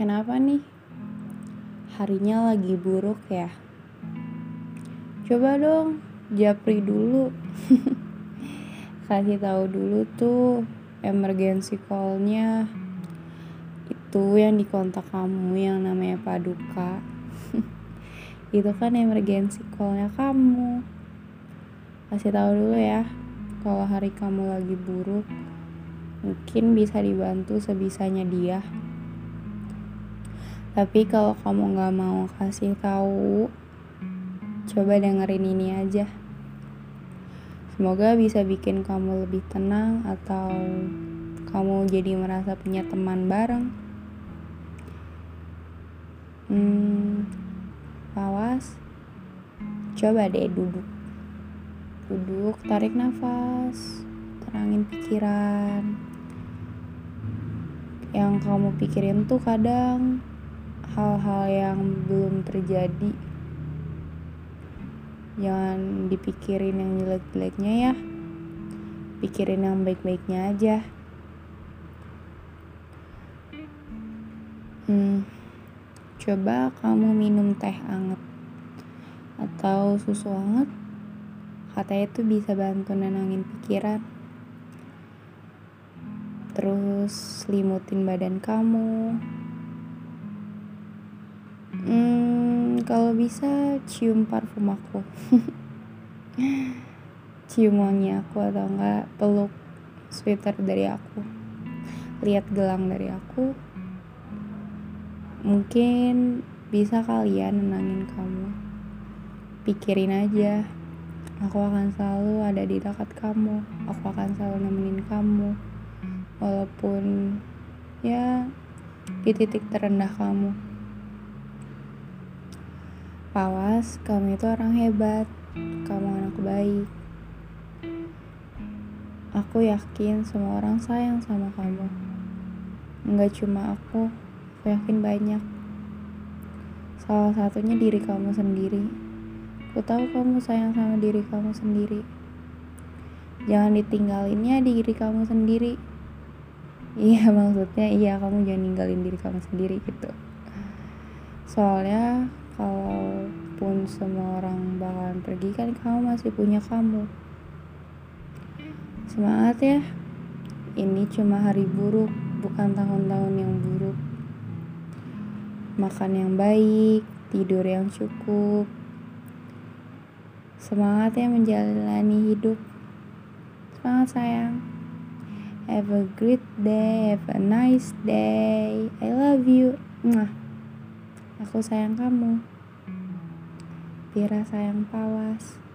Kenapa nih? Harinya lagi buruk ya? Coba dong, japri dulu. Kasih tahu dulu tuh emergency call-nya. Itu yang dikontak kamu yang namanya Paduka. Itu kan emergency call-nya kamu. Kasih tahu dulu ya kalau hari kamu lagi buruk. Mungkin bisa dibantu sebisanya dia. Tapi kalau kamu nggak mau kasih tahu, coba dengerin ini aja. Semoga bisa bikin kamu lebih tenang atau kamu jadi merasa punya teman bareng. Hmm, awas. Coba deh duduk. Duduk, tarik nafas, tenangin pikiran. Yang kamu pikirin tuh kadang hal-hal yang belum terjadi jangan dipikirin yang jelek-jeleknya ya. Pikirin yang baik-baiknya aja. Hmm, coba kamu minum teh anget atau susu anget katanya itu bisa bantu nenangin pikiran. Terus selimutin badan kamu Kalau bisa cium parfum aku. cium wangi aku atau enggak peluk sweater dari aku. Lihat gelang dari aku. Mungkin bisa kalian nenangin kamu. Pikirin aja. Aku akan selalu ada di dekat kamu. Aku akan selalu nemenin kamu. Walaupun ya di titik terendah kamu. Pawas, kamu itu orang hebat. Kamu anak baik. Aku yakin semua orang sayang sama kamu. Enggak cuma aku, aku yakin banyak. Salah satunya diri kamu sendiri. Aku tahu kamu sayang sama diri kamu sendiri. Jangan ditinggalinnya diri kamu sendiri. Iya maksudnya iya kamu jangan ninggalin diri kamu sendiri gitu. Soalnya kalaupun semua orang bakalan pergi kan kamu masih punya kamu. Semangat ya. Ini cuma hari buruk bukan tahun-tahun yang buruk. Makan yang baik tidur yang cukup. Semangat ya menjalani hidup. Semangat sayang. Have a great day have a nice day. I love you. Mwah. Aku sayang kamu. Pira sayang Pawas.